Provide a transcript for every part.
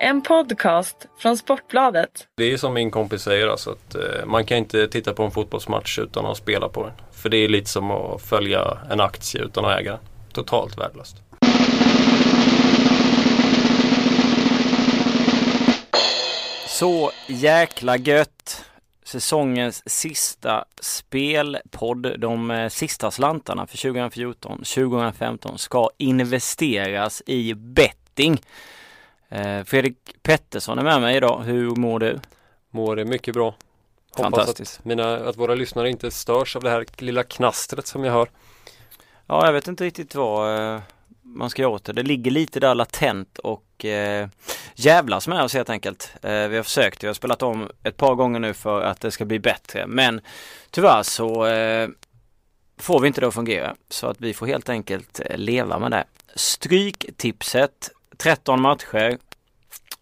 En podcast från Sportbladet. Det är som min kompis säger alltså att eh, man kan inte titta på en fotbollsmatch utan att spela på den. För det är lite som att följa en aktie utan att äga den. Totalt värdelöst. Så jäkla gött! Säsongens sista spelpodd. De eh, sista slantarna för 2014-2015 ska investeras i betting. Eh, Fredrik Pettersson är med mig idag. Hur mår du? Mår mycket bra. Hoppas Fantastiskt. att, mina, att våra lyssnare inte störs av det här lilla knastret som jag hör. Ja, jag vet inte riktigt vad eh, man ska göra åt det. Det ligger lite där latent och eh, jävlas med oss helt enkelt. Eh, vi har försökt, vi har spelat om ett par gånger nu för att det ska bli bättre. Men tyvärr så eh, får vi inte det att fungera. Så att vi får helt enkelt eh, leva med det. Stryktipset 13 matcher.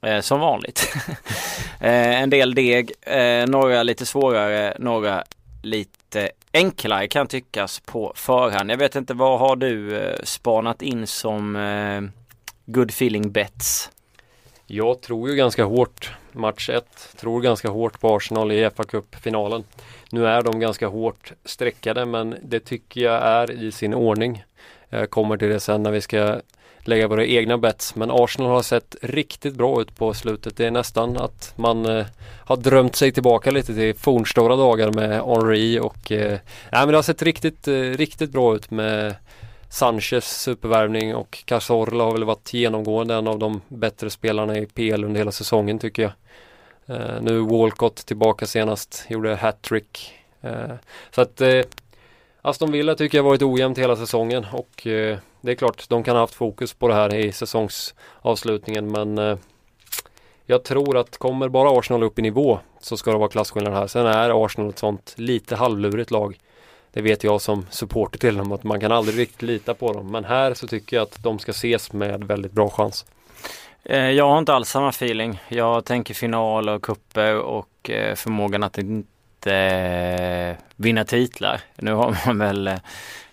Eh, som vanligt. eh, en del deg, eh, några lite svårare, några lite enklare kan tyckas på förhand. Jag vet inte, vad har du eh, spanat in som eh, good feeling bets? Jag tror ju ganska hårt match 1. Tror ganska hårt på Arsenal i fa Cup-finalen. Nu är de ganska hårt streckade men det tycker jag är i sin ordning. Jag kommer till det sen när vi ska lägga våra egna bets. Men Arsenal har sett riktigt bra ut på slutet. Det är nästan att man eh, har drömt sig tillbaka lite till fornstora dagar med Henri och eh, nej, men det har sett riktigt, eh, riktigt bra ut med Sanchez supervärvning och Cazorla har väl varit genomgående en av de bättre spelarna i PL under hela säsongen tycker jag. Eh, nu Walcott tillbaka senast, gjorde hattrick. Eh, så att eh, Aston Villa tycker jag varit ojämnt hela säsongen och eh, det är klart de kan ha haft fokus på det här i säsongsavslutningen men eh, jag tror att kommer bara Arsenal upp i nivå så ska det vara klasskillnad här. Sen är Arsenal ett sånt lite halvlurigt lag. Det vet jag som supporter till dem att man kan aldrig riktigt lita på dem. Men här så tycker jag att de ska ses med väldigt bra chans. Eh, jag har inte alls samma feeling. Jag tänker final och kuppe och eh, förmågan att eh, vinna titlar. Nu har man väl eh,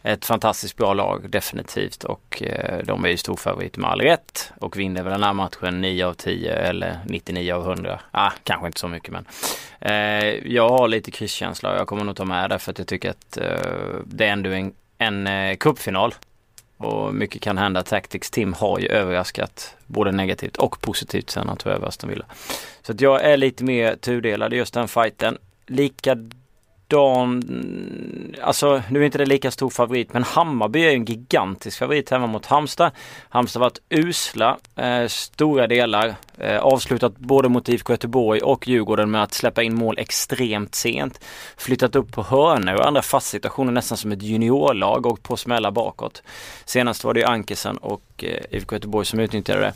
ett fantastiskt bra lag definitivt och eh, de är ju storfavorit med all rätt och vinner väl den här matchen 9 av 10 eller 99 av 100. Ah, kanske inte så mycket men eh, jag har lite krysskänsla och jag kommer nog ta med det för att jag tycker att eh, det är ändå en, en eh, cupfinal och mycket kan hända. Tactics Team har ju överraskat både negativt och positivt sen han tog över Aston Villa. Så att jag är lite mer tudelad i just den fighten. Likadan, alltså nu är inte det lika stor favorit men Hammarby är en gigantisk favorit hemma mot Halmstad. Halmstad har varit usla eh, stora delar. Eh, avslutat både mot IFK Göteborg och Djurgården med att släppa in mål extremt sent. Flyttat upp på hörnor och andra fast situationer nästan som ett juniorlag och på smällar bakåt. Senast var det ju Ankesen och eh, IFK Göteborg som utnyttjade det.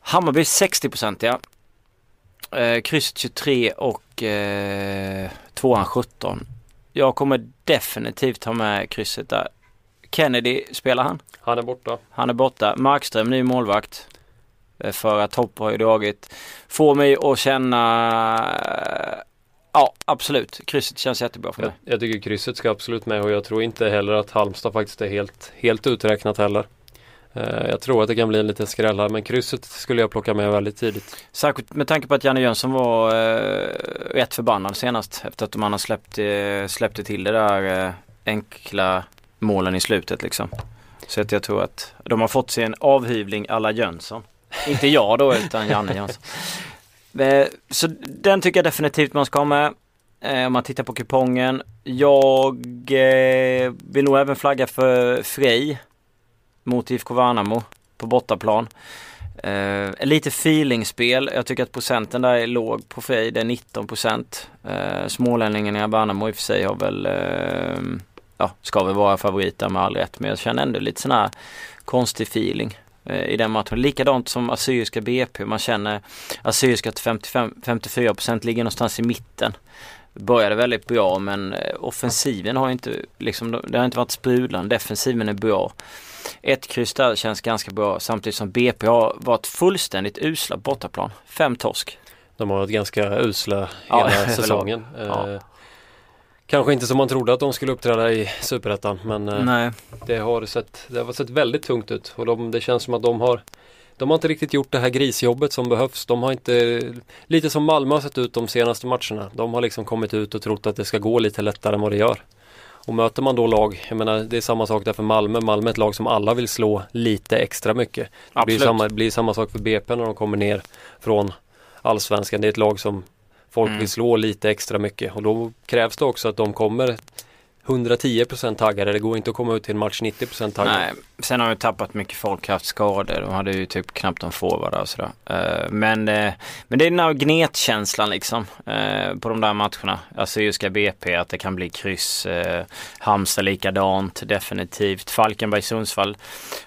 Hammarby 60-procentiga. Eh, kryss 23 och eh, tvåan 17. Jag kommer definitivt ha med krysset där. Kennedy, spelar han? Han är borta. Han är borta. Markström, ny målvakt. Eh, För att Hopp har ju dragit. Får mig att känna eh, Ja, absolut. Krysset känns jättebra för Jag, mig. jag tycker krysset ska absolut med och jag tror inte heller att Halmstad faktiskt är helt, helt uträknat heller. Eh, jag tror att det kan bli en liten skräll här men krysset skulle jag plocka med väldigt tidigt. Särskilt med tanke på att Janne Jönsson var eh, rätt förbannad senast efter att man har släppt, eh, släppte till det där eh, enkla målen i slutet liksom. Så att jag tror att de har fått sig en avhyvling alla Jönsson. Inte jag då utan Janne Jönsson. Eh, Så den tycker jag definitivt man ska ha med. Eh, Om man tittar på kupongen. Jag vill nog även flagga för Frej mot IFK Värnamo på bortaplan. Eh, lite feelingspel. Jag tycker att procenten där är låg på Frej. Det är 19 procent. Eh, Smålänningarna i Värnamo i och för sig har väl, eh, ja, ska väl vara favoriter med all rätt. Men jag känner ändå lite sån här konstig feeling eh, i den matchen. Likadant som Assyriska BP. Man känner Assyriska till 55, 54 procent ligger någonstans i mitten. Började väldigt bra men eh, offensiven har inte, liksom, det har inte varit sprudlande. Defensiven är bra. Ett kryss där känns ganska bra samtidigt som BP har varit fullständigt usla bortaplan. Fem torsk. De har varit ganska usla Ja, hela överlag. säsongen. Ja. Eh, Kanske inte som man trodde att de skulle uppträda i Superettan men eh, det, har sett, det har sett väldigt tungt ut och de, det känns som att de har de har inte riktigt gjort det här grisjobbet som behövs. De har inte, lite som Malmö har sett ut de senaste matcherna. De har liksom kommit ut och trott att det ska gå lite lättare än vad det gör. Och möter man då lag, jag menar det är samma sak där för Malmö. Malmö är ett lag som alla vill slå lite extra mycket. Det blir samma, blir samma sak för BP när de kommer ner från Allsvenskan. Det är ett lag som folk mm. vill slå lite extra mycket och då krävs det också att de kommer 110% taggade. Det går inte att komma ut till en match 90% taggade. Nej, sen har vi tappat mycket folk, haft skador. De hade ju typ knappt en forward och sådär. Eh, men, eh, men det är den här gnetkänslan liksom eh, på de där matcherna. Alltså just BP, att det kan bli kryss. Halmstad likadant, definitivt. Falkenberg, Sundsvall.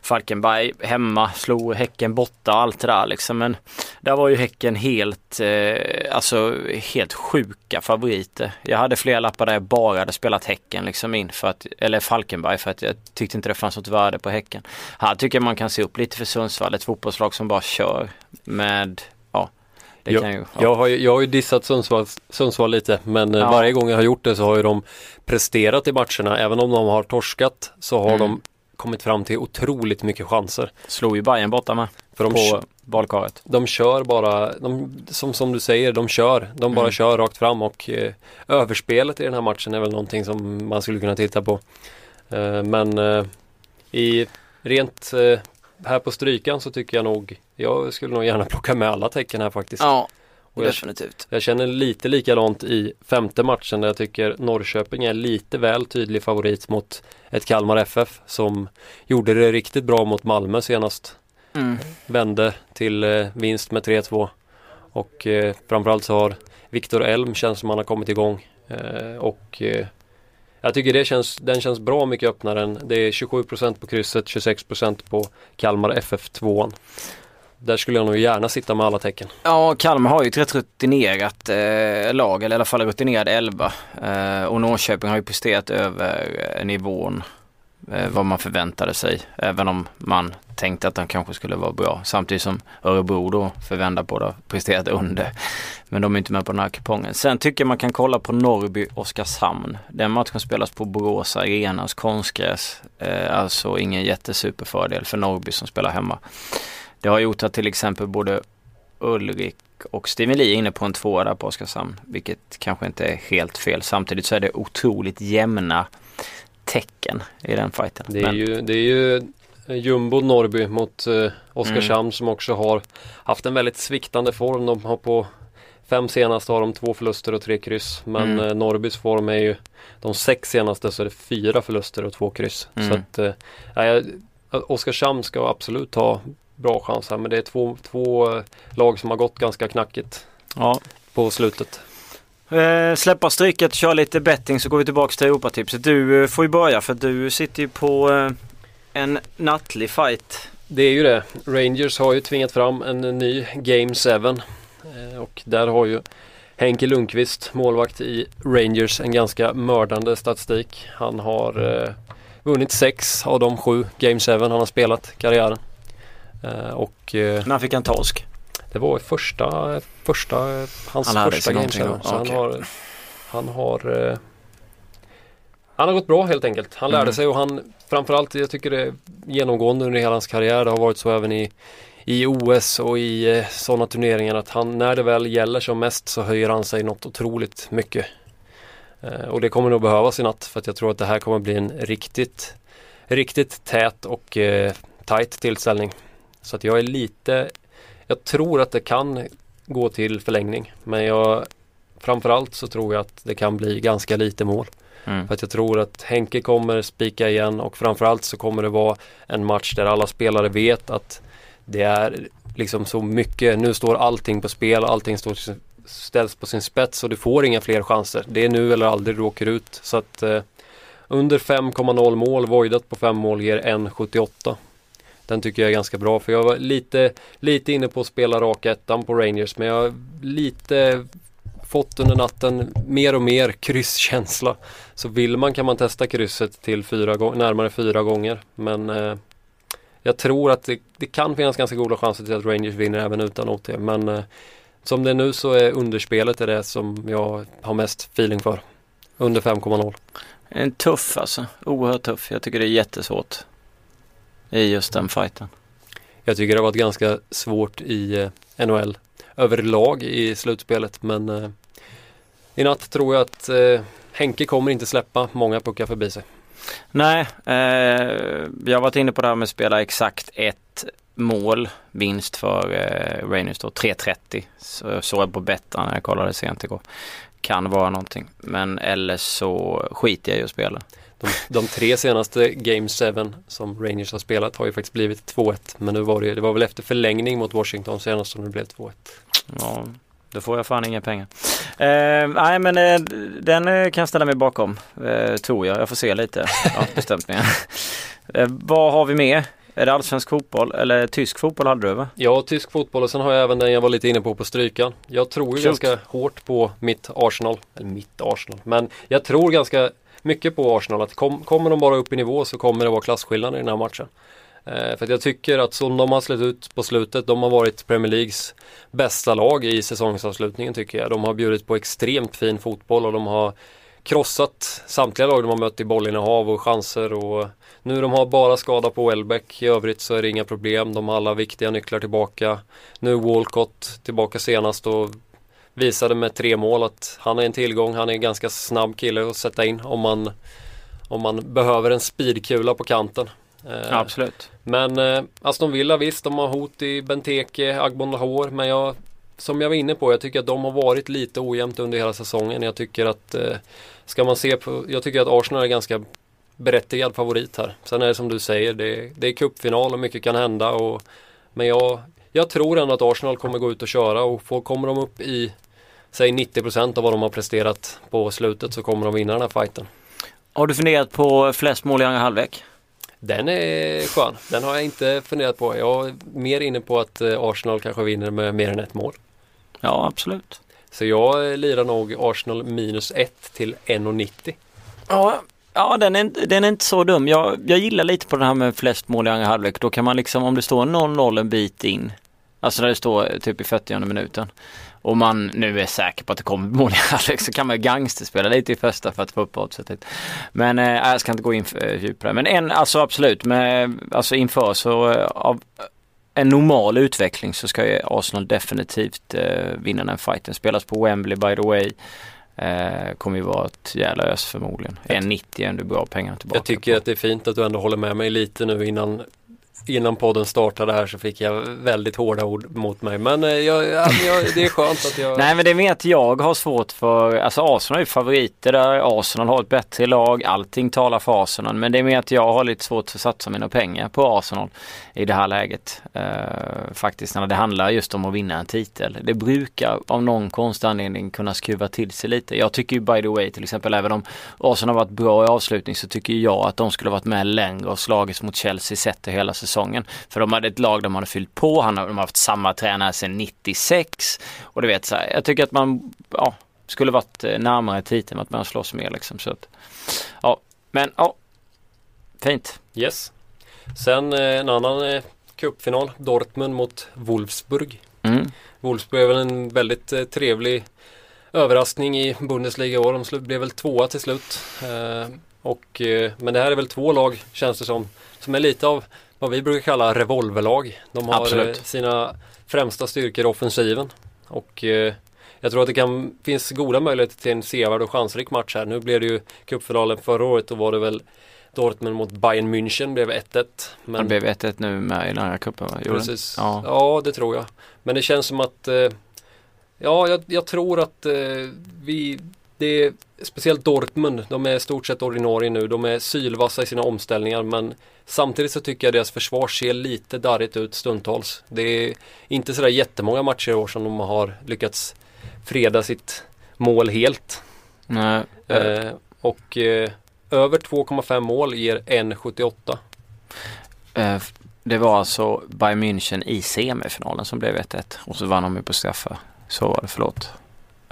Falkenberg hemma, slog Häcken borta, allt det där liksom. Men där var ju Häcken helt, alltså helt sjuka favoriter. Jag hade flera lappar där jag bara hade spelat Häcken liksom in för att, eller Falkenberg för att jag tyckte inte det fanns något värde på Häcken. Här tycker jag man kan se upp lite för Sundsvall, ett fotbollslag som bara kör med ja, jag, ju, ja. jag, har ju, jag har ju dissat Sundsvall, Sundsvall lite men eh, ja. varje gång jag har gjort det så har ju de presterat i matcherna. Även om de har torskat så har mm. de kommit fram till otroligt mycket chanser. Slog ju Bayern borta med. För de på valkaret. De kör bara, de, som, som du säger, de kör. De bara mm. kör rakt fram och eh, överspelet i den här matchen är väl någonting som man skulle kunna titta på. Eh, men eh, i rent eh, här på strykan så tycker jag nog, jag skulle nog gärna plocka med alla tecken här faktiskt. Ja, och definitivt. Jag, jag känner lite likadant i femte matchen där jag tycker Norrköping är lite väl tydlig favorit mot ett Kalmar FF som gjorde det riktigt bra mot Malmö senast. Mm. Vände till eh, vinst med 3-2 och eh, framförallt så har Viktor Elm känns som han har kommit igång eh, och eh, jag tycker det känns, den känns bra mycket öppnare än det är 27% på krysset, 26% på Kalmar FF 2 där skulle jag nog gärna sitta med alla tecken. Ja, Kalmar har ju ett rätt rutinerat eh, lag, eller i alla fall rutinerad elva. Eh, och Norrköping har ju presterat över eh, nivån eh, Eh, vad man förväntade sig. Även om man tänkte att de kanske skulle vara bra. Samtidigt som Örebro då förvända på det presterat under. Men de är inte med på den här kupongen. Sen tycker jag man kan kolla på Norrby-Oskarshamn. Den matchen spelas på Borås Arenas konstgräs. Eh, alltså ingen jättesuperfördel för Norrby som spelar hemma. Det har gjort att till exempel både Ulrik och Steven Lee är inne på en tvåa där på Oskarshamn. Vilket kanske inte är helt fel. Samtidigt så är det otroligt jämna tecken i den fighten. Det är, Men... ju, det är ju Jumbo Norrby mot eh, Oskarshamn mm. som också har haft en väldigt sviktande form. De har på fem senaste har de två förluster och tre kryss. Men mm. eh, Norrbys form är ju de sex senaste så är det fyra förluster och två kryss. Mm. Så att eh, Oskarshamn ska absolut ha bra chans här men det är två, två eh, lag som har gått ganska knackigt ja. på slutet. Eh, släppa stryket, köra lite betting så går vi tillbaka till Europatipset. Du eh, får ju börja för du sitter ju på eh, en nattlig fight. Det är ju det. Rangers har ju tvingat fram en ny Game 7 eh, och där har ju Henke Lundqvist, målvakt i Rangers, en ganska mördande statistik. Han har eh, vunnit sex av de sju Game 7 han har spelat karriären. Eh, och, När fick han torsk? Det var första, första hans han första game så okay. han har, han har eh, han har gått bra helt enkelt. Han lärde mm. sig och han framförallt, jag tycker det är genomgående under hela hans karriär, det har varit så även i, i OS och i sådana turneringar att han, när det väl gäller som mest så höjer han sig något otroligt mycket. och det kommer nog behövas i natt för att jag tror att det här kommer bli en riktigt, riktigt tät och eh, tajt tillställning. Så att jag är lite Jag tror att det kan gå till förlängning men jag Framförallt så tror jag att det kan bli ganska lite mål. Mm. För att jag tror att Henke kommer spika igen och framförallt så kommer det vara en match där alla spelare vet att det är liksom så mycket, nu står allting på spel, allting står, ställs på sin spets och du får inga fler chanser. Det är nu eller aldrig du åker ut. Så att eh, under 5,0 mål, voidat på 5 mål ger 1,78. Den tycker jag är ganska bra för jag var lite, lite inne på att spela raka ettan på Rangers men jag har lite fått under natten mer och mer krysskänsla. Så vill man kan man testa krysset till fyra närmare fyra gånger. Men eh, jag tror att det, det, kan finnas ganska goda chanser till att Rangers vinner även utan OT. Men eh, som det är nu så är underspelet är det som jag har mest feeling för. Under 5,0. En tuff alltså. Oerhört tuff. Jag tycker det är jättesvårt i just den fighten. Jag tycker det har varit ganska svårt i eh, NHL överlag i slutspelet men eh, i natt tror jag att eh, Henke kommer inte släppa många puckar förbi sig. Nej, eh, jag har varit inne på det här med att spela exakt ett mål vinst för eh, Rangers då, 3.30. Så såg jag på Bettan när jag kollade sent igår. Kan vara någonting. Men eller så skiter jag i att spela. De, de tre senaste Game 7 som Rangers har spelat har ju faktiskt blivit 2-1. Men nu var det, det var väl efter förlängning mot Washington senast som det blev 2-1. Ja, då får jag fan inga pengar. Eh, nej men eh, den eh, kan jag ställa mig bakom. Eh, tror jag. Jag får se lite. Inte bestämt mig eh, Vad har vi mer? Är det allsvensk fotboll eller tysk fotboll hade du va? Ja, tysk fotboll och sen har jag även den jag var lite inne på på strykan. Jag tror ju ganska hårt på mitt Arsenal. Eller mitt Arsenal. Men jag tror ganska mycket på Arsenal att kom, kommer de bara upp i nivå så kommer det vara klasskillnader i den här matchen. Eh, för att jag tycker att som de har släppt ut på slutet, de har varit Premier Leagues bästa lag i säsongsavslutningen tycker jag. De har bjudit på extremt fin fotboll och de har krossat samtliga lag de har mött i bollinnehav och chanser och nu de har bara skada på Welbeck. I övrigt så är det inga problem. De har alla viktiga nycklar tillbaka. Nu är Walcott tillbaka senast och visade med tre mål att han är en tillgång. Han är en ganska snabb kille att sätta in om man, om man behöver en speedkula på kanten. Eh, absolut. Men eh, Aston Villa visst, de har hot i Benteke, Agbon Lahore. Men jag, som jag var inne på, jag tycker att de har varit lite ojämnt under hela säsongen. Jag tycker att eh, Ska man se på, jag tycker att Arsenal är ganska berättigad favorit här. Sen är det som du säger, det, det är cupfinal och mycket kan hända. Och, men jag, jag tror ändå att Arsenal kommer gå ut och köra och får, kommer de upp i säg 90% av vad de har presterat på slutet så kommer de vinna den här fighten. Har du funderat på flest mål i andra halvlek? Den är skön. Den har jag inte funderat på. Jag är mer inne på att eh, Arsenal kanske vinner med mer än ett mål. Ja, absolut. Så jag lirar nog Arsenal minus 1 till 1,90. Ja, Ja, den är, den är inte så dum. Jag, jag gillar lite på det här med flest mål i andra halvlek. Då kan man liksom, om det står 0-0 en bit in, alltså när det står typ i 40 minuten, och man nu är säker på att det kommer mål i halvlek så kan man gangsterspela lite i första för att få upp oddset. Men eh, jag ska inte gå in för eh, djupare. Men en, alltså absolut, med, alltså inför så eh, av en normal utveckling så ska ju Arsenal definitivt eh, vinna den fighten. Spelas på Wembley by the way. Eh, kommer ju vara ett jävla ös förmodligen. 1,90 är ändå bra pengar tillbaka. Jag tycker på. att det är fint att du ändå håller med mig lite nu innan innan podden startade här så fick jag väldigt hårda ord mot mig. Men eh, jag, jag, det är skönt att jag... Nej men det är mer att jag har svårt för, alltså Arsenal är ju favoriter där. Arsenal har ett bättre lag. Allting talar för Arsenal. Men det är mer att jag har lite svårt för att satsa mina pengar på Arsenal i det här läget. Uh, faktiskt när det handlar just om att vinna en titel. Det brukar av någon konstig anledning kunna skruva till sig lite. Jag tycker ju by the way till exempel även om Arsenal har varit bra i avslutning så tycker jag att de skulle varit med längre och slagits mot Chelsea sett hela säsongen. För de hade ett lag de hade fyllt på, han, de har haft samma tränare sedan 96. Och du vet så här, jag tycker att man ja, skulle varit eh, närmare titeln, att man slåss mer liksom. Så att, ja, men ja, fint. Yes. Sen eh, en annan eh, cupfinal, Dortmund mot Wolfsburg. Mm. Wolfsburg är väl en väldigt trevlig överraskning i Bundesliga år. De blev väl tvåa till slut. Eh, och, eh, men det här är väl två lag, känns det som, som är lite av vad vi brukar kalla revolverlag. De har Absolut. Eh, sina främsta styrkor i offensiven. Och eh, jag tror att det kan, finns goda möjligheter till en sevärd och chansrik match här. Nu blev det ju cupfinalen förra året. Då var det väl Dortmund mot Bayern München blev 1-1. Men... Det blev 1-1 nu med i den här cupen? Precis. Ja. ja, det tror jag. Men det känns som att eh, Ja, jag, jag, tror att eh, vi det är speciellt Dortmund, de är stort sett ordinarie nu. De är sylvassa i sina omställningar men samtidigt så tycker jag deras försvar ser lite darrigt ut stundtals. Det är inte sådär jättemånga matcher i år som de har lyckats freda sitt mål helt. Nej. Eh, och eh, över 2,5 mål ger 1,78. Eh, det var alltså Bayern München i semifinalen som blev 1-1 och så vann de ju på straffar. Så var det, förlåt.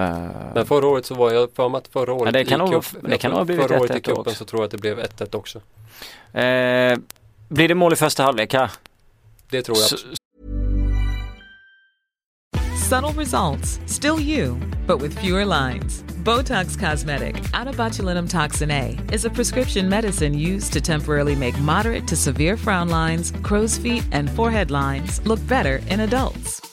Uh, men förra året så var jag för mig att förra året det kan nog, cup, det kan ha blivit Förra året i cupen så tror jag att det blev 1-1 också. Uh, blir det mål i första halvlek här? Det tror jag. S Subtle results, still you, but with fewer lines. Botox Cosmetic, botulinum toxin A, is a prescription medicine used to temporarily make moderate to severe frown lines, crow's feet, and forehead lines look better in adults.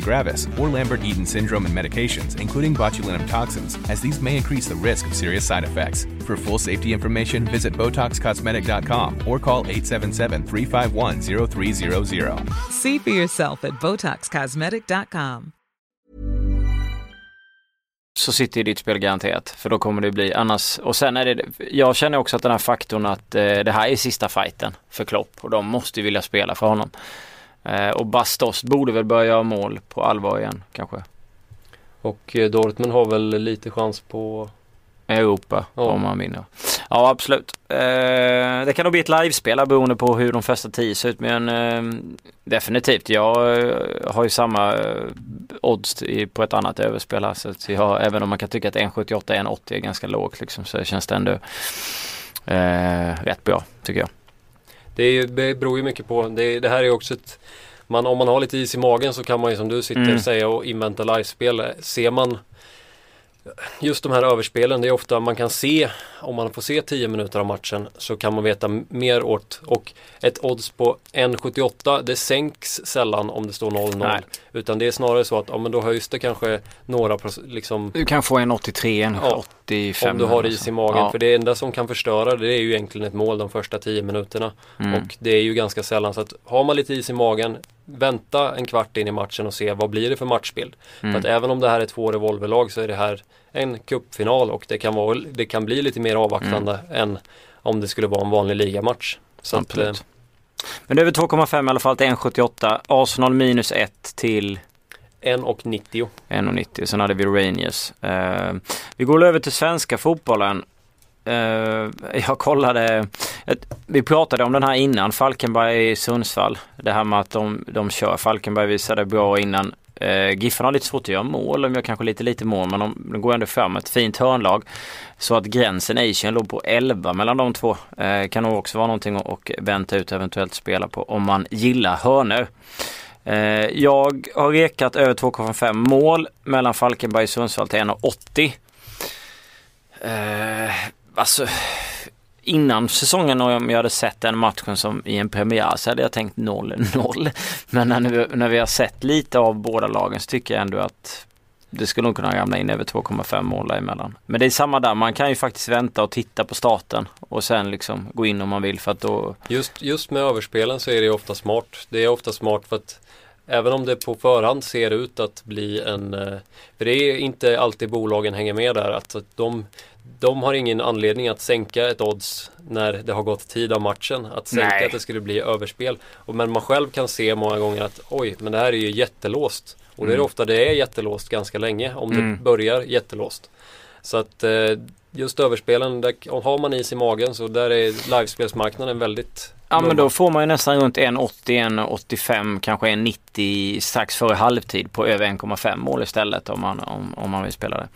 gravis, or Lambert-Eaton syndrome and medications, including botulinum toxins, as these may increase the risk of serious side effects. For full safety information, visit BotoxCosmetic.com or call 877-351-0300. See for yourself at BotoxCosmetic.com. så sitter ditt spel garanterat. För då kommer det bli annars. Och sen är det, jag känner också att den här faktorn att eh, det här är sista fighten för Klopp och de måste vilja spela för honom. Eh, och Bastos borde väl börja göra mål på allvar igen kanske. Och eh, Dortmund har väl lite chans på Europa Ja. om man vinner. Ja absolut. Eh, det kan nog bli ett livespel beroende på hur de första tio ser ut men eh, definitivt. Jag eh, har ju samma odds i, på ett annat överspel här så att jag, även om man kan tycka att 1,78 1,80 är ganska lågt liksom så känns det ändå rätt bra tycker jag. Det, är, det beror ju mycket på. Det, det här är också ett man, Om man har lite is i magen så kan man ju som du sitter Mm. och säga och invänta livespel. Ser man Just de här överspelen, det är ofta man kan se Om man får se 10 minuter av matchen så kan man veta mer åt Och ett odds på 1,78 det sänks sällan om det står 0-0 Nej. Utan det är snarare så att ja, men då höjs det kanske några liksom Du kan få en 83, en Ja, 85. Om du har is i magen. Ja. För det enda som kan förstöra det är ju egentligen ett mål de första 10 minuterna. Mm. Och det är ju ganska sällan så att har man lite is i magen Vänta en kvart in i matchen och se vad blir det för matchbild. Mm. För att även om det här är två revolverlag så är det här en cupfinal och det kan, vara, det kan bli lite mer avvaktande än om det skulle vara en vanlig ligamatch. Så att, eh. Men det är väl 2,5 i alla fall till 1,78. Arsenal minus 1 till 1,90. 1,90. Sen hade vi Rangers. Eh, vi går över till svenska fotbollen. Eh, jag kollade, vi pratade om den här innan, Falkenberg i Sundsvall. Det här med att de, de kör. Falkenberg visade bra innan. Eh, Giffen har lite svårt att göra mål, de gör kanske lite lite mål men de, de går ändå fram ett fint hörnlag. Så att gränsen Asian låg på 11 mellan de två. Eh, kan nog också vara någonting att och vänta ut eventuellt spela på om man gillar hörnor. Eh, jag har rekat över 2,5 mål mellan Falkenberg och Sundsvall till 1,80. Eh, alltså innan säsongen om jag hade sett den matchen som i en premiär så hade jag tänkt 0-0. Men när, nu, när vi har sett lite av båda lagen så tycker jag ändå att det skulle nog kunna ramla in över 2,5 mål däremellan. Men det är samma där, man kan ju faktiskt vänta och titta på starten och sen liksom gå in om man vill för att då Just, just med överspelen så är det ofta smart. Det är ofta smart för att även om det på förhand ser ut att bli en eh, För det är inte alltid bolagen hänger med där. Att de, de har ingen anledning att sänka ett odds när det har gått tid av matchen. Att sänka Nej. att det skulle bli överspel. Och, men man själv kan se många gånger att oj, men det här är ju jättelåst. Och det är Mm. ofta det är jättelåst ganska länge om Mm. det börjar jättelåst. Så att eh, just överspelen, där, har man is i magen så där är livespelsmarknaden väldigt Ja men då får man ju nästan runt 1,80, 1,85, kanske 1,90 strax före halvtid på över 1,5 mål istället om man, om, om man vill spela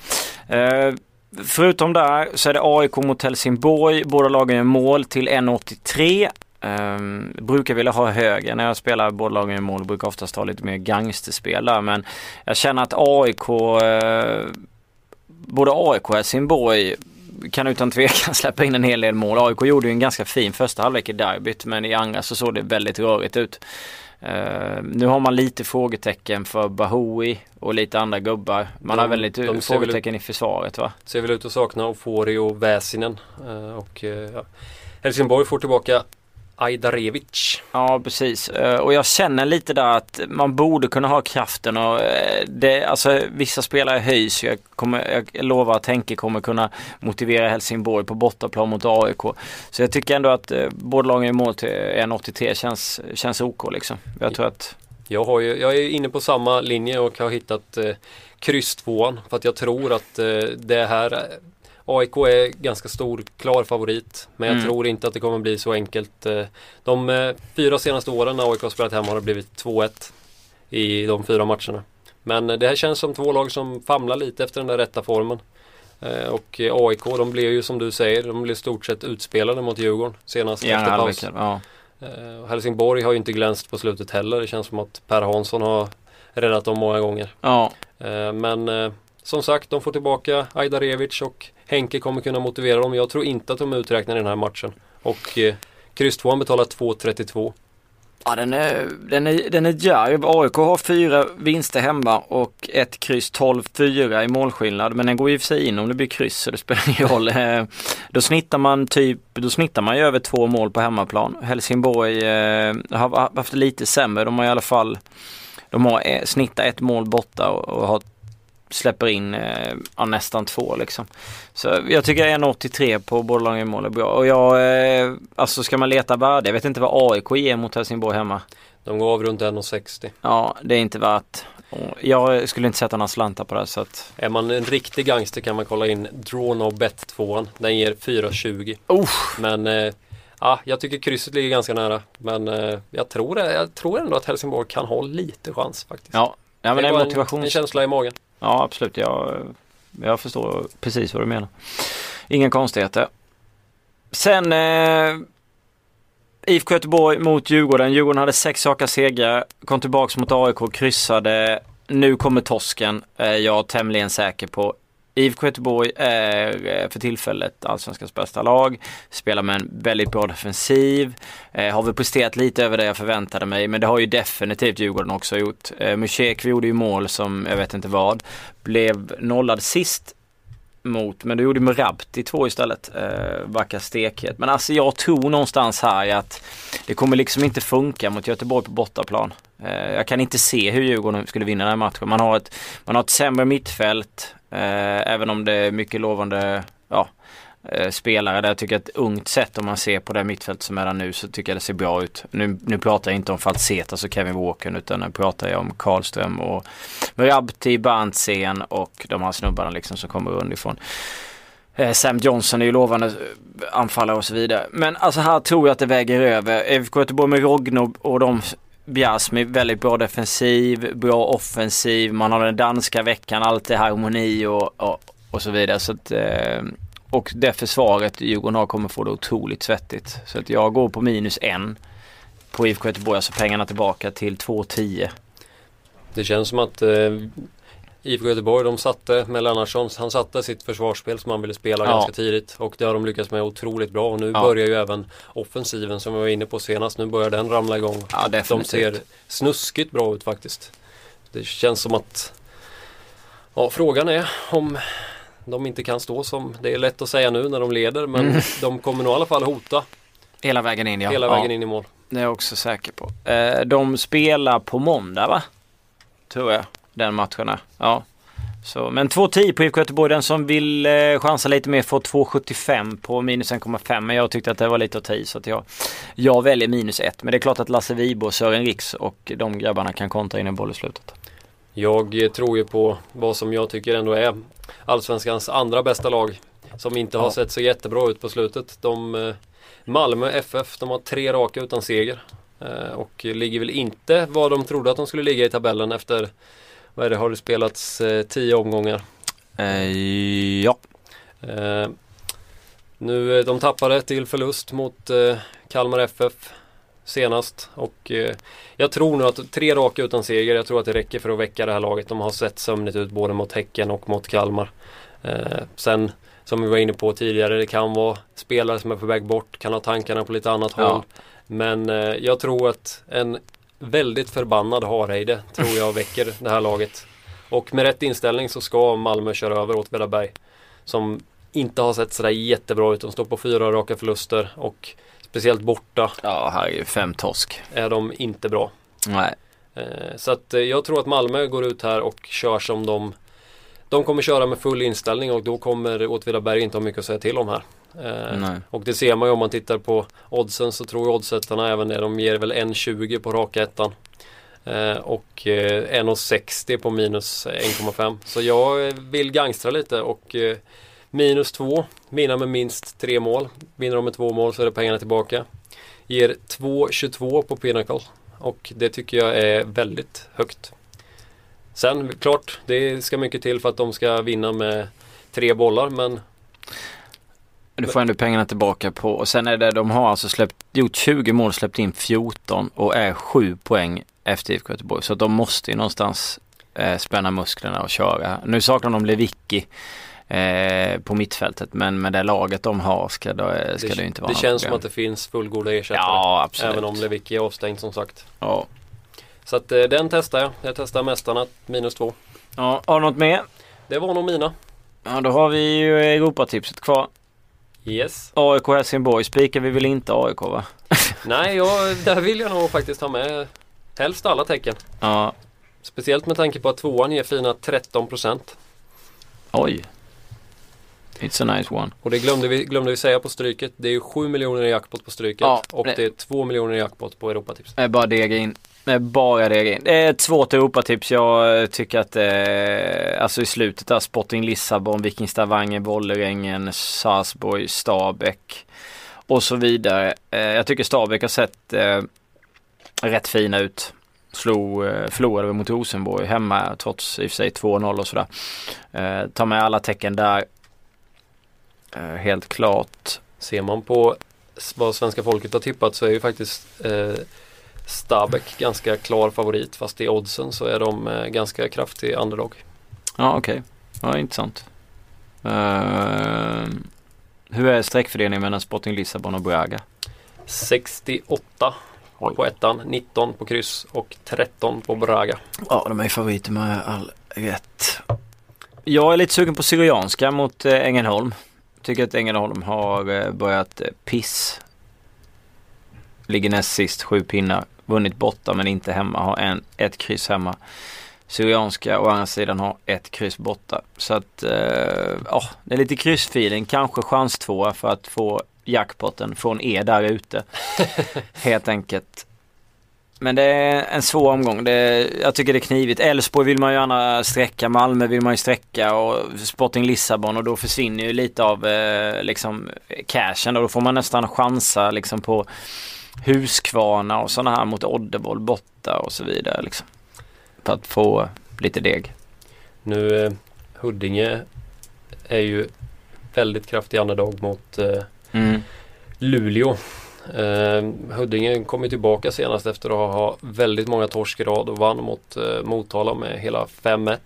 det. Eh, förutom där så är det AIK mot Helsingborg. Båda lagen gör mål till 1,83. Um, ehm, brukar vilja ha högre när jag spelar båda lagen i mål. Brukar oftast ha lite mer gangsterspel där. Men jag känner att AIK, uh, eh, både AIK och Helsingborg kan utan tvekan släppa in en hel del mål. AIK gjorde ju en ganska fin första halvlek i derbyt men i andra så såg det väldigt rörigt ut. Eh, nu har man lite frågetecken för Bahoui och lite andra gubbar. Man De- har väl lite de ser väl frågetecken i försvaret va? Ser väl ut att sakna Ofori och Väsinen. Eh, och ja. Helsingborg får tillbaka Ajdarevic. Ja precis Eh, och jag känner lite där att man borde kunna ha kraften och eh, det, alltså vissa spelare höjs. Jag, kommer, jag lovar att Henke kommer kunna motivera Helsingborg på bortaplan mot AIK. Så jag tycker ändå att eh, båda lagen i mål till 1,83 känns, känns OK liksom. Jag tror att Jag, har ju, jag är inne på samma linje och har hittat eh, kryss tvåan för att jag tror att eh, det här AIK är ganska stor, klar favorit. Men jag Mm. tror inte att det kommer bli så enkelt. Eh, De eh, fyra senaste åren när AIK har spelat hemma har det blivit 2-1 i de fyra matcherna. Men eh, det här känns som två lag som famlar lite efter den där rätta formen. Och AIK, de blev ju som du säger, de blev stort sett utspelade mot Djurgården senast andra efter paus. Ja. Helsingborg har ju inte glänst på slutet heller. Det känns som att Per Hansson har räddat dem många gånger. ja. Men som sagt, de får tillbaka Ajdarevic och Henke kommer kunna motivera dem. Jag tror inte att de är uträknade i den här matchen. Och eh, kryss 2 betalar 2,32. Ja den är, den är, den är djärv. AIK har fyra vinster hemma och ett kryss 12-4 i målskillnad. Men den går ju för sig in om det blir kryss så det spelar ingen roll. Eh, då snittar man typ, då snittar man ju över två mål på hemmaplan. Helsingborg eh, har haft det lite sämre. De har i alla fall, de har eh, snittat ett mål borta och, och har släpper in eh, ja, nästan två liksom. Så jag tycker 1,83 på lagen i mål är bra. Och jag, eh, alltså ska man leta värde, jag vet inte vad AIK ger mot Helsingborg hemma. De går av runt 1,60. Ja, det är inte värt. Jag skulle inte sätta några slantar på det så att. Är man en riktig gangster kan man kolla in Draw No Bet 2. Den ger 4,20. Oh. Men eh, ja, jag tycker krysset ligger ganska nära. Men eh, jag, tror jag tror ändå att Helsingborg kan ha lite chans faktiskt. Ja, ja men det är en, en känsla i magen. Ja, absolut. Jag, jag förstår precis vad du menar. Ingen konstigheter. Sen eh, IFK Göteborg mot Djurgården. Djurgården hade sex raka segrar, kom tillbaks mot AIK, kryssade. Nu kommer torsken, är jag tämligen säker på. IFK Göteborg är eh, för tillfället allsvenskans bästa lag. Spelar med en väldigt bra defensiv. Eh, har väl presterat lite över det jag förväntade mig men det har ju definitivt Djurgården också gjort. Eh, Mushek gjorde ju mål som jag vet inte vad. Blev nollad sist mot, men du gjorde med Rabti två istället. Eh, Backa stekhet. Men alltså jag tror någonstans här att det kommer liksom inte funka mot Göteborg på bortaplan. Eh, jag kan inte se hur Djurgården skulle vinna den här matchen. Man har ett, man har ett sämre mittfält. Eh, även om det är mycket lovande ja, Eh, spelare där. Jag tycker att ett ungt sätt om man ser på det mittfält som är där nu så tycker jag det ser bra ut. Nu, nu pratar jag inte om Falsetas och Kevin Walken utan nu pratar jag om Karlström och Murabti, Berntsen och de här snubbarna liksom som kommer underifrån. Eh, Sam Johnson är ju lovande eh, anfallare och så vidare. Men alltså här tror jag att det väger över. IFK Göteborg med Rogno och de Bjärs med väldigt bra defensiv, bra offensiv, man har den danska veckan, allt är harmoni och, och, och så vidare. Så att, eh, och det försvaret Djurgården har kommer få det otroligt svettigt. Så att jag går på minus en på IFK Göteborg, alltså pengarna tillbaka till 2,10. Det känns som att eh, IFK Göteborg, de satte med Lennartsson, han satte sitt försvarsspel som han ville spela Ja. ganska tidigt och det har de lyckats med otroligt bra och nu Ja. börjar ju även offensiven som vi var inne på senast, nu börjar den ramla igång. Ja, de ser snuskigt bra ut faktiskt. Det känns som att Ja, frågan är om de inte kan stå som, det är lätt att säga nu när de leder men Mm. de kommer nog i alla fall hota Hela vägen in ja. hela ja. vägen in i mål. Det är jag också säker på. Eh, de spelar på måndag va? Tror jag. Den matchen är. Ja. Så, men 2,10 på IFK Göteborg. Den som vill eh, chansa lite mer får 2,75 på minus 1,5. Men jag tyckte att det var lite att ta i så att jag, jag väljer minus 1. Men det är klart att Lasse Vibo, Sören Riks och de grabbarna kan kontra in en boll i slutet. Jag tror ju på vad som jag tycker ändå är Allsvenskans andra bästa lag Som inte har Ja. sett så jättebra ut på slutet. De, eh, Malmö FF, de har tre raka utan seger. Eh, Och ligger väl inte vad de trodde att de skulle ligga i tabellen efter Vad är det, har det spelats eh, tio omgångar? Ja. Nu, de tappade till förlust mot Kalmar FF senast och eh, jag tror nu att tre raka utan seger, jag tror att det räcker för att väcka det här laget. De har sett sömnigt ut både mot Häcken och mot Kalmar. Eh, sen som vi var inne på tidigare, det kan vara spelare som är på väg bort, kan ha tankarna på lite annat Ja. håll. Men eh, jag tror att en väldigt förbannad Hareide tror jag väcker det här laget. Och med rätt inställning så ska Malmö köra över Åtvidaberg. Som inte har sett sådär jättebra ut. De står på fyra raka förluster och speciellt borta Ja, här är ju fem torsk. är de inte bra. Nej. Eh, Så att eh, jag tror att Malmö går ut här och kör som de De kommer köra med full inställning och då kommer Åtvidaberg inte ha mycket att säga till om här. Eh, Nej. Och det ser man ju om man tittar på oddsen så tror oddsättarna även det. De ger väl 1,20 på raka ettan. Och eh, 1,60 på minus 1,5. Så jag vill gangstra lite och minus 2, vinna med minst tre mål. Vinner de med två mål så är det pengarna tillbaka. Ger 2,22 på Pinnacle och det tycker jag är väldigt högt. Sen klart, det ska mycket till för att de ska vinna med tre bollar men Du får ändå pengarna tillbaka på och sen är det de har alltså släppt, gjort 20 mål, släppt in 14 och är 7 poäng efter IFK Göteborg. Så de måste ju någonstans eh, spänna musklerna och köra. Nu saknar de Lewicki eh, på mittfältet men med det laget de har ska det, ska det, det inte vara Det känns som att det finns fullgoda ersättare. Ja absolut. Även om Lewicki är avstängd som sagt. Ja. Så att eh, den testar jag. Jag testar mästarna minus två. ja. Har du något mer? Det var nog mina. Ja då har vi ju Europatipset kvar. Yes. AIK Helsingborg spikar vi väl inte AIK va? Nej, jag, där vill jag nog faktiskt ha med helst alla tecken. Ja. Speciellt med tanke på att tvåan ger fina 13 procent. Oj. It's a nice one. Och det glömde vi, glömde vi säga på stryket. Det är ju 7 miljoner i jackpot på stryket. Ja, och det- det är 2 miljoner i jackpot på Europatips. Det är bara dega in. Är bara dega in. Det är ett svårt Europatips. Jag eh, tycker att eh, alltså i slutet där Sporting Lissabon, Viking Stavanger, Vålerengen, Sarpsborg, Stabäck och så vidare. Eh, jag tycker Stabäck har sett eh, rätt fina ut. Slog, eh, förlorade mot Rosenborg hemma trots i och för sig 2-0 och sådär. Eh, ta med alla tecken där. Eh, helt klart. Ser man på vad svenska folket har tippat så är ju faktiskt eh, Stabæk ganska klar favorit. Fast i oddsen så är de eh, ganska kraftig underdog. Ja okej, ja intressant. Uh, hur är sträckfördelningen mellan Sporting Lissabon och Braga? 68 Oj. på ettan, 19 på kryss och 13 på Braga. Ja de är favoriter med all rätt. Jag är lite sugen på Syrianska mot eh, Ängelholm. Tycker att Ängelholm har eh, börjat eh, piss. Ligger näst sist, sju pinnar. Vunnit borta men inte hemma. Har en, ett kryss hemma. Syrianska å andra sidan har ett kryss borta. Så att, eh, ja, det är lite kryssfeeling. Kanske chans två för att få jackpotten från er där ute. Helt enkelt. Men det är en svår omgång. Det jag tycker det är knivigt. Elfsborg vill man ju gärna sträcka. Malmö vill man ju sträcka och Sporting Lissabon och då försvinner ju lite av eh, liksom cashen och då får man nästan chansa liksom på Huskvarna och sådana här mot Oddevold borta och så vidare liksom. För att få lite deg. Nu eh, Huddinge är ju väldigt kraftig underdog mot eh, Mm. Luleå. Eh, Huddinge kom ju tillbaka senast efter att ha väldigt många torsk i rad och vann mot eh, Motala med hela 5-1.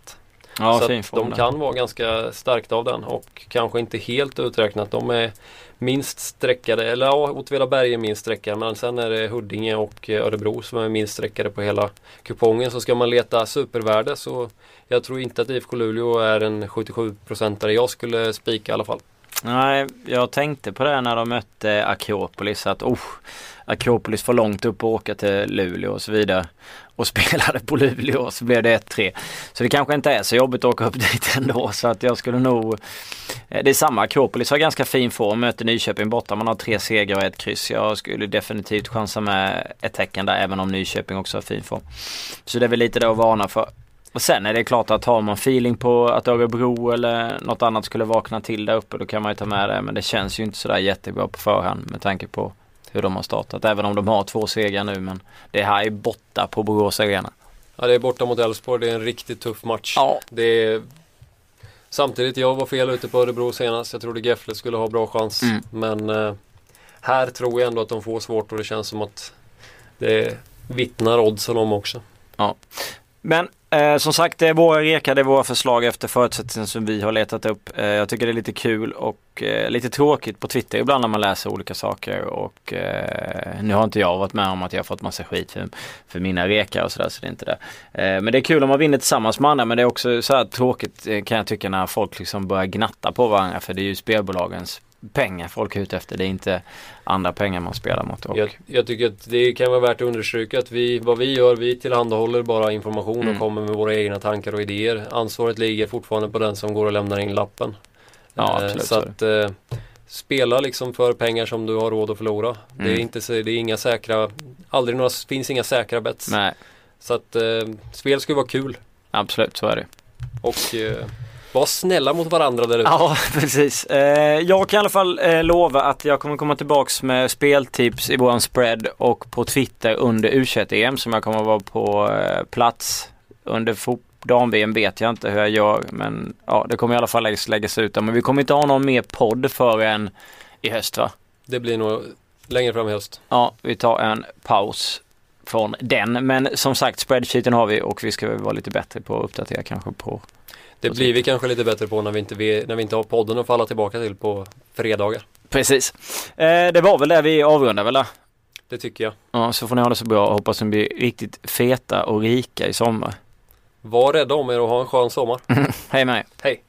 Ja, så att de kan vara ganska starkt av den och kanske inte helt uträknat. De är minst sträckade, eller ja, Åtvidaberg är minst sträckade men sen är det Huddinge och Örebro som är minst sträckade på hela kupongen. Så ska man leta supervärde så jag tror inte att IFK Luleå är en 77-procentare jag skulle spika i alla fall. Nej, jag tänkte på det när de mötte Akropolis att oh, Akropolis får långt upp och åka till Luleå och så vidare. Och spelade på Luleå och så blev det 1-3. Så det kanske inte är så jobbigt att åka upp dit ändå så att jag skulle nog eh, Det är samma, Akropolis har ganska fin form, möter Nyköping borta. Man har tre segrar och ett kryss. Jag skulle definitivt chansa med ett tecken där även om Nyköping också har fin form. Så det är väl lite det att varna för. Och sen är det klart att har man feeling på att Örebro eller något annat skulle vakna till där uppe då kan man ju ta med det. Men det känns ju inte sådär jättebra på förhand med tanke på hur de har startat. Även om de har två segrar nu men det här är borta på Borås Arena. Ja, det är borta mot Elfsborg. Det är en riktigt tuff match. Ja. Det är... Samtidigt, jag var fel ute på Örebro senast. Jag trodde Gefle skulle ha bra chans. Mm. Men eh, här tror jag ändå att de får svårt och det känns som att det vittnar oddsen om också. Men eh, som sagt, det är våra rekar, det är våra förslag efter förutsättningar som vi har letat upp. Eh, jag tycker det är lite kul och eh, lite tråkigt på Twitter ibland när man läser olika saker och eh, nu har inte jag varit med om att jag har fått massa skit för, för mina rekar och sådär så det är inte det. Eh, men det är kul om man vinner tillsammans med andra men det är också så här tråkigt eh, kan jag tycka när folk liksom börjar gnatta på varandra för det är ju spelbolagens pengar folk är ute efter. Det är inte andra pengar man spelar mot. Och, Jag, jag tycker att det kan vara värt att understryka att vi, vad vi gör, vi tillhandahåller bara information Mm. och kommer med våra egna tankar och idéer. Ansvaret ligger fortfarande på den som går och lämnar in lappen. Ja, Eh, absolut, så att eh, spela liksom för pengar som du har råd att förlora. Det, är Mm. inte, det är inga säkra, aldrig några, finns inga säkra bets. Nej. Så att eh, spel ska ju vara kul Absolut, så är det. och eh, var snälla mot varandra där ute. Ja, precis. Eh, jag kan i alla fall eh, lova att jag kommer komma tillbaks med speltips i våran spread och på Twitter under u em som jag kommer vara på eh, plats under fot- dam-VM vet jag inte hur jag gör men ja det kommer i alla fall läggas, läggas ut. Men vi kommer inte ha någon mer podd förrän i höst va? Det blir nog längre fram i höst. Ja, vi tar en paus från den. Men som sagt spreadsheeten har vi och vi ska väl vara lite bättre på att uppdatera kanske på Det blir vi kanske lite bättre på när vi inte, när vi inte har podden att falla tillbaka till på fredagar. Precis. Eh, det var väl det vi avrundade väl? då? Det tycker jag. Ja, så får ni ha det så bra och hoppas ni blir riktigt feta och rika i sommar. Var rädda om er och ha en skön sommar. Hej med er. Hej!